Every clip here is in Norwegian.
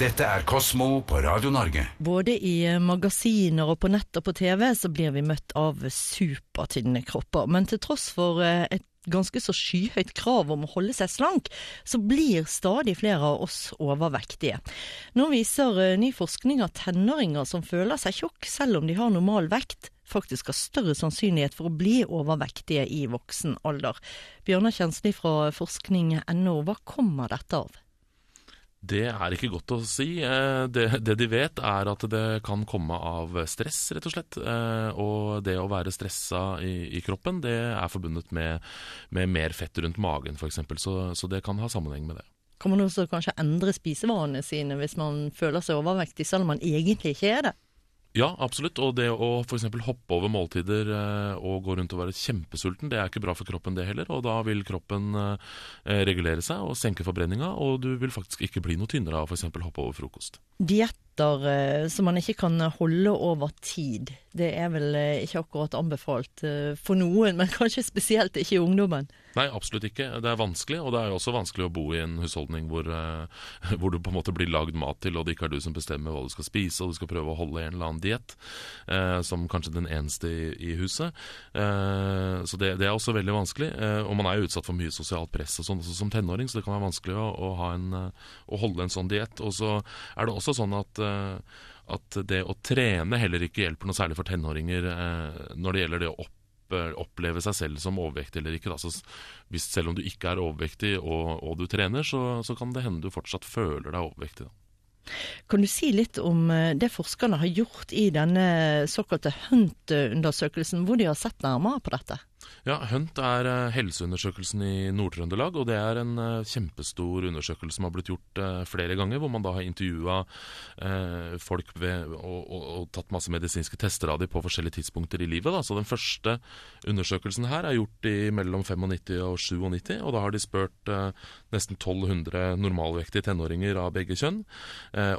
Dette er Kosmo på Radio Norge. Både i magasiner og på nett og på TV så blir vi møtt av supertynne kropper. Men til tross for eh, et ganske så skyhøyt krav om å holde seg slank, så blir stadig flere av oss overvektige. Nå viser eh, ny forskning at tenåringer som føler seg tjukk selv om de har normal vekt, faktisk har større sannsynlighet for å bli overvektige i voksen alder. Bjørnar Kjensli fra forskning.no, hva kommer dette av? Det er ikke godt å si. Eh, det, det, de vet, er at det kan komme av stress, rett og slett. Eh, og det å være stressa i, i kroppen, det er forbundet med, med mer fett rundt magen, f.eks. Så, så det kan ha sammenheng med det. Kan man også kanskje endre spisevanene sine hvis man føler seg overvektig, selv om man egentlig ikke er det? Ja, absolutt. Og det å f.eks. hoppe over måltider eh, og gå rundt og være kjempesulten, det er ikke bra for kroppen det heller. Og da vil kroppen eh, regulere seg og senke forbrenninga, og du vil faktisk ikke bli noe tynnere av f.eks. hoppe over frokost. Dietter eh, som man ikke kan holde over tid, det er vel eh, ikke akkurat anbefalt eh, for noen, men kanskje spesielt ikke i ungdommen? Nei, absolutt ikke. Det er vanskelig, og det er jo også vanskelig å bo i en husholdning hvor, hvor du på en måte blir lagd mat til, og det ikke er du som bestemmer hva du skal spise, og du skal prøve å holde en eller annen diett, eh, som kanskje den eneste i, i huset. Eh, så det, det, er også veldig vanskelig. og man er jo utsatt for mye sosialt press og sånn også som tenåring, så det kan være vanskelig å, å, en, å holde en sånn diett. Og så er det også sånn at at det å trene heller ikke hjelper noe særlig for tenåringer når det gjelder det å opp oppleve seg selv som overvektig eller ikke. Altså, hvis, selv om du ikke er overvektig og, og du trener, så, så, kan det hende du fortsatt føler deg overvektig. Da. Kan du si litt om eh, det forskerne har gjort i denne såkalte Hunt-undersøkelsen, hvor de har sett nærmere på dette? Ja, Hunt er uh, helseundersøkelsen i Nord-Trøndelag. og Det er en uh, kjempestor undersøkelse som har blitt gjort uh, flere ganger. Hvor man da har intervjua folk ved, og, og, og, tatt masse medisinske tester av dem på forskjellige tidspunkter i livet. Da. Så Den første undersøkelsen her er gjort i mellom 95 og 97. og Da har de spurt nesten 1200 normalvektige tenåringer av begge kjønn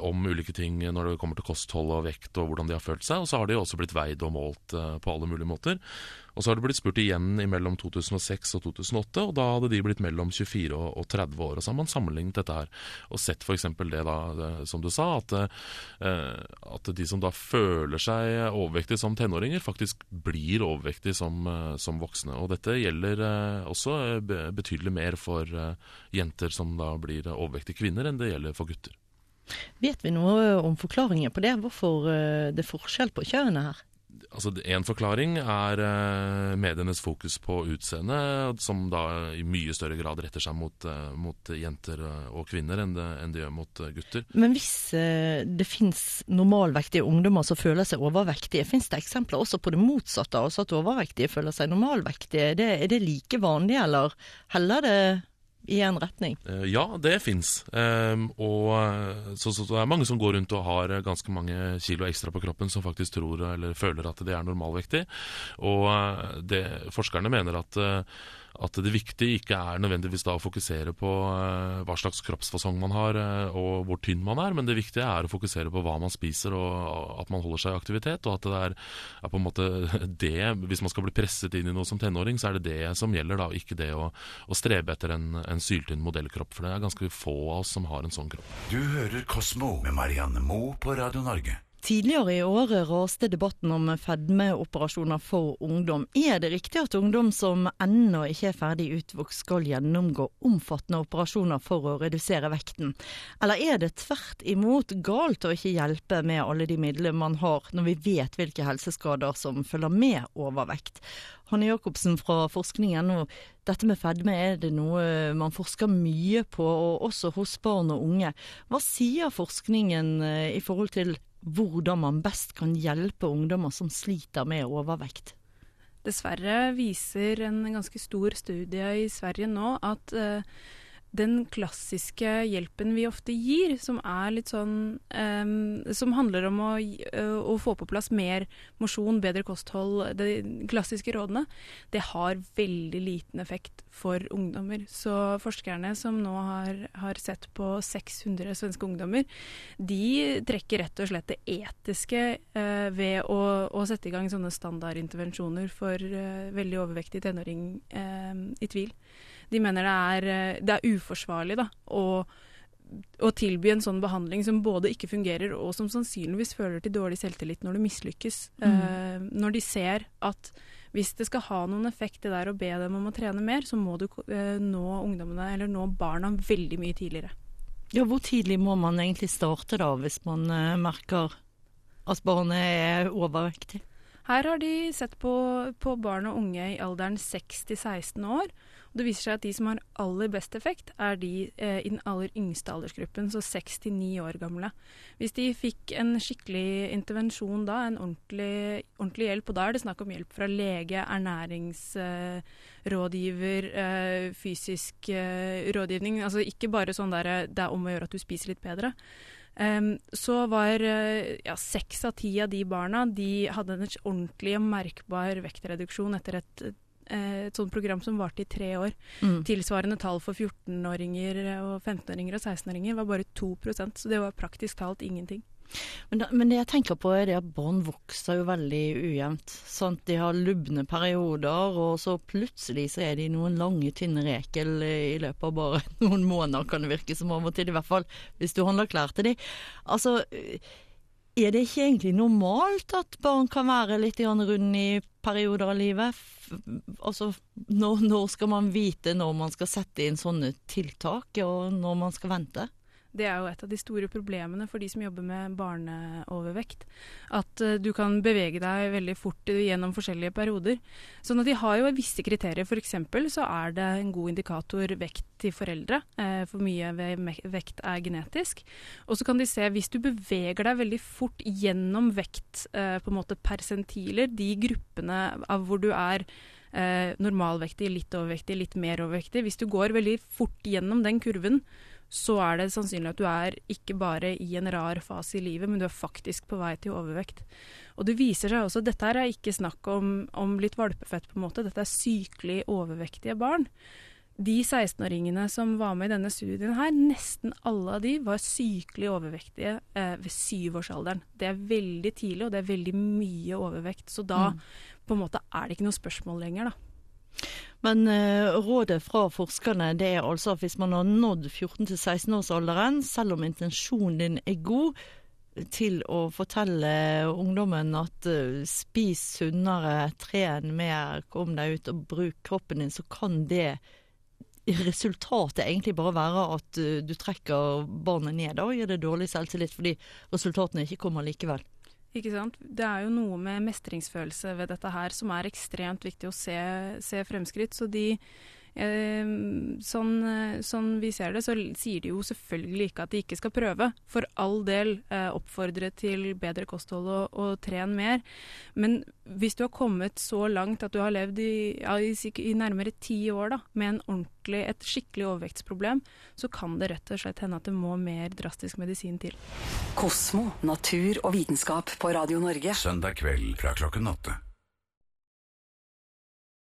om ulike ting når det kommer til kosthold og vekt og hvordan de har følt seg. Og så har de også blitt veid og målt på alle mulige måter. Og så har de blitt spurt igjen i mellom 2006 og 2008, og da hadde de blitt mellom 24 og 30 år. Og så har man sammenlignet dette her og sett f.eks. det da, som du sa, at, eh, at, de som da føler seg overvektige som tenåringer, faktisk blir overvektige som, eh, som voksne. Og dette gjelder eh, også betydelig mer for jenter som da blir overvektige kvinner, enn det gjelder for gutter. Vet vi noe om forklaringen på det? Hvorfor det er forskjell på kjønnene her? Altså En forklaring er uh, medienes fokus på utseende, som da i mye større grad retter seg mot, uh, mot jenter og kvinner enn det, enn det, gjør mot gutter. Men hvis det finnes normalvektige ungdommer som føler seg overvektige, finnes det eksempler også på det motsatte, altså at overvektige føler seg normalvektige? Det, er det like vanlig, eller heller det i en retning? Eh, ja, det fins. Um, og så, så, det er mange som går rundt og har ganske mange kilo ekstra på kroppen som faktisk tror eller føler at det er normalvektig. Og eh, det, forskerne mener at at det viktige ikke er nødvendigvis da å fokusere på uh, hva slags kroppsfasong man har uh, og hvor tynn man er, men det viktige er å fokusere på hva man spiser og at man holder seg i aktivitet. Og at det er, er, på en måte det Hvis man skal bli presset inn i noe som tenåring, så er det det som gjelder, da, ikke det å, å strebe etter en, en syltynn modellkropp. For det er ganske få av oss som har en sånn kropp. Du hører Kosmo med Marianne Moe på Radio Norge. Tidligere i året raste debatten om fedmeoperasjoner for ungdom. Er det riktig at ungdom som ennå ikke er ferdig utvokst skal gjennomgå omfattende operasjoner for å redusere vekten? Eller er det tvert imot galt å ikke hjelpe med alle de midlene man har, når vi vet hvilke helseskader som følger med overvekt? Hanne Jacobsen fra forskning.no, dette med fedme er det noe man forsker mye på, og også hos barn og unge. Hva sier forskningen eh, i forhold til hvordan man best kan hjelpe ungdommer som sliter med overvekt. Dessverre viser en ganske stor studie i Sverige nå at uh, den klassiske hjelpen vi ofte gir, som er litt sånn um, Som handler om å, uh, å, få på plass mer mosjon, bedre kosthold, de klassiske rådene, det har veldig liten effekt for ungdommer. Så forskerne som nå har, har sett på 600 svenske ungdommer, de trekker rett og slett det etiske uh, ved å, å, sette i gang sånne standardintervensjoner for uh, veldig overvektig tenåring i tvil. De mener det er, eh, det er uforsvarlig da, å å tilby en sånn behandling som både ikke fungerer og som sannsynligvis fører til dårlig selvtillit når du mislykkes. Mm. Eh, når de ser at hvis det skal ha noen effekt det der å be dem om å trene mer, så må du eh, nå ungdommene, eller nå barna, veldig mye tidligere. Ja, hvor tidlig må man egentlig starte da, hvis man eh, merker at barnet er overvektig? Her har de sett på, på barn og unge i alderen 6 til 16 år. Og det viser seg at de som har aller best effekt, er de eh, i den aller yngste aldersgruppen, så 6 til 9 år gamle. Hvis de fikk en skikkelig intervensjon da, en ordentlig, ordentlig hjelp, og da er det snakk om hjelp fra lege, ernæringsrådgiver, eh, fysisk eh, rådgivning, altså ikke bare sånn der det er om å gjøre at du spiser litt bedre. Så var uh, ja, seks av ti av de barna de hadde en ordentlig og merkbar vektreduksjon etter et, uh, et sånt program som varte i tre år. Mm. Tilsvarende tall for 14-åringer og 15-åringer og 16-åringer var bare 2% så det var praktisk talt ingenting. Men, men, det jeg tenker på er det at barn vokser jo veldig ujevnt. Sant? De har lubne perioder, og så plutselig så er de noen lange, tynne rekel i løpet av bare noen måneder, kan det virke som av og til. I hvert fall hvis du handler klær til dem. Altså, er det ikke egentlig normalt at barn kan være litt rund i perioder av livet? Altså, når, når skal man vite når man skal sette inn sånne tiltak, og når man skal vente? Det er jo et av de store problemene for de som jobber med barneovervekt. At uh, du kan bevege deg veldig fort gjennom forskjellige perioder. Sånn at de har jo visse kriterier. F.eks. så er det en god indikator vekt til foreldre. Uh, for mye vekt er genetisk. Og så kan de se hvis du beveger deg veldig fort gjennom vekt, uh, på en måte persentiler, de gruppene av hvor du er normalvektig, litt overvektig, litt mer overvektig. Hvis du går veldig fort gjennom den kurven, så er det sannsynlig at du er ikke bare i en rar fase i livet, men du er faktisk på vei til overvekt. Og det viser seg også, dette er ikke snakk om, om litt valpefett, på en måte, dette er sykelig overvektige barn. De 16-åringene som var med i denne studien her, nesten alle av de var sykelig overvektige eh, ved syvårsalderen. Det er veldig tidlig, og det er veldig mye overvekt. Så da mm. på en måte er det ikke noe spørsmål lenger, da. Men uh, rådet fra forskerne det er altså at hvis man har nådd 14-16-årsalderen, selv om intensjonen din er god, til å fortelle ungdommen at uh, spis sunnere, tren mer, kom deg ut og bruk kroppen din, så kan det resultatet egentlig bare være at uh, du trekker barnet ned og gir det dårlig selvtillit fordi resultatene ikke kommer likevel. Ikke sant? Det er jo noe med mestringsfølelse ved dette her som er ekstremt viktig å se, se fremskritt. Så de sånn, sånn, vi ser det, så sier de jo selvfølgelig ikke at de ikke skal prøve. For all del eh, oppfordre til bedre kosthold og, og tren mer. Men hvis du har kommet så langt at du har levd i, ja, i, i nærmere ti år da, med en ordentlig, et skikkelig overvektsproblem, så kan det rett og slett hende at det må mer drastisk medisin til. Kosmo, natur og vitenskap på Radio Norge. Søndag kveld fra klokken åtte.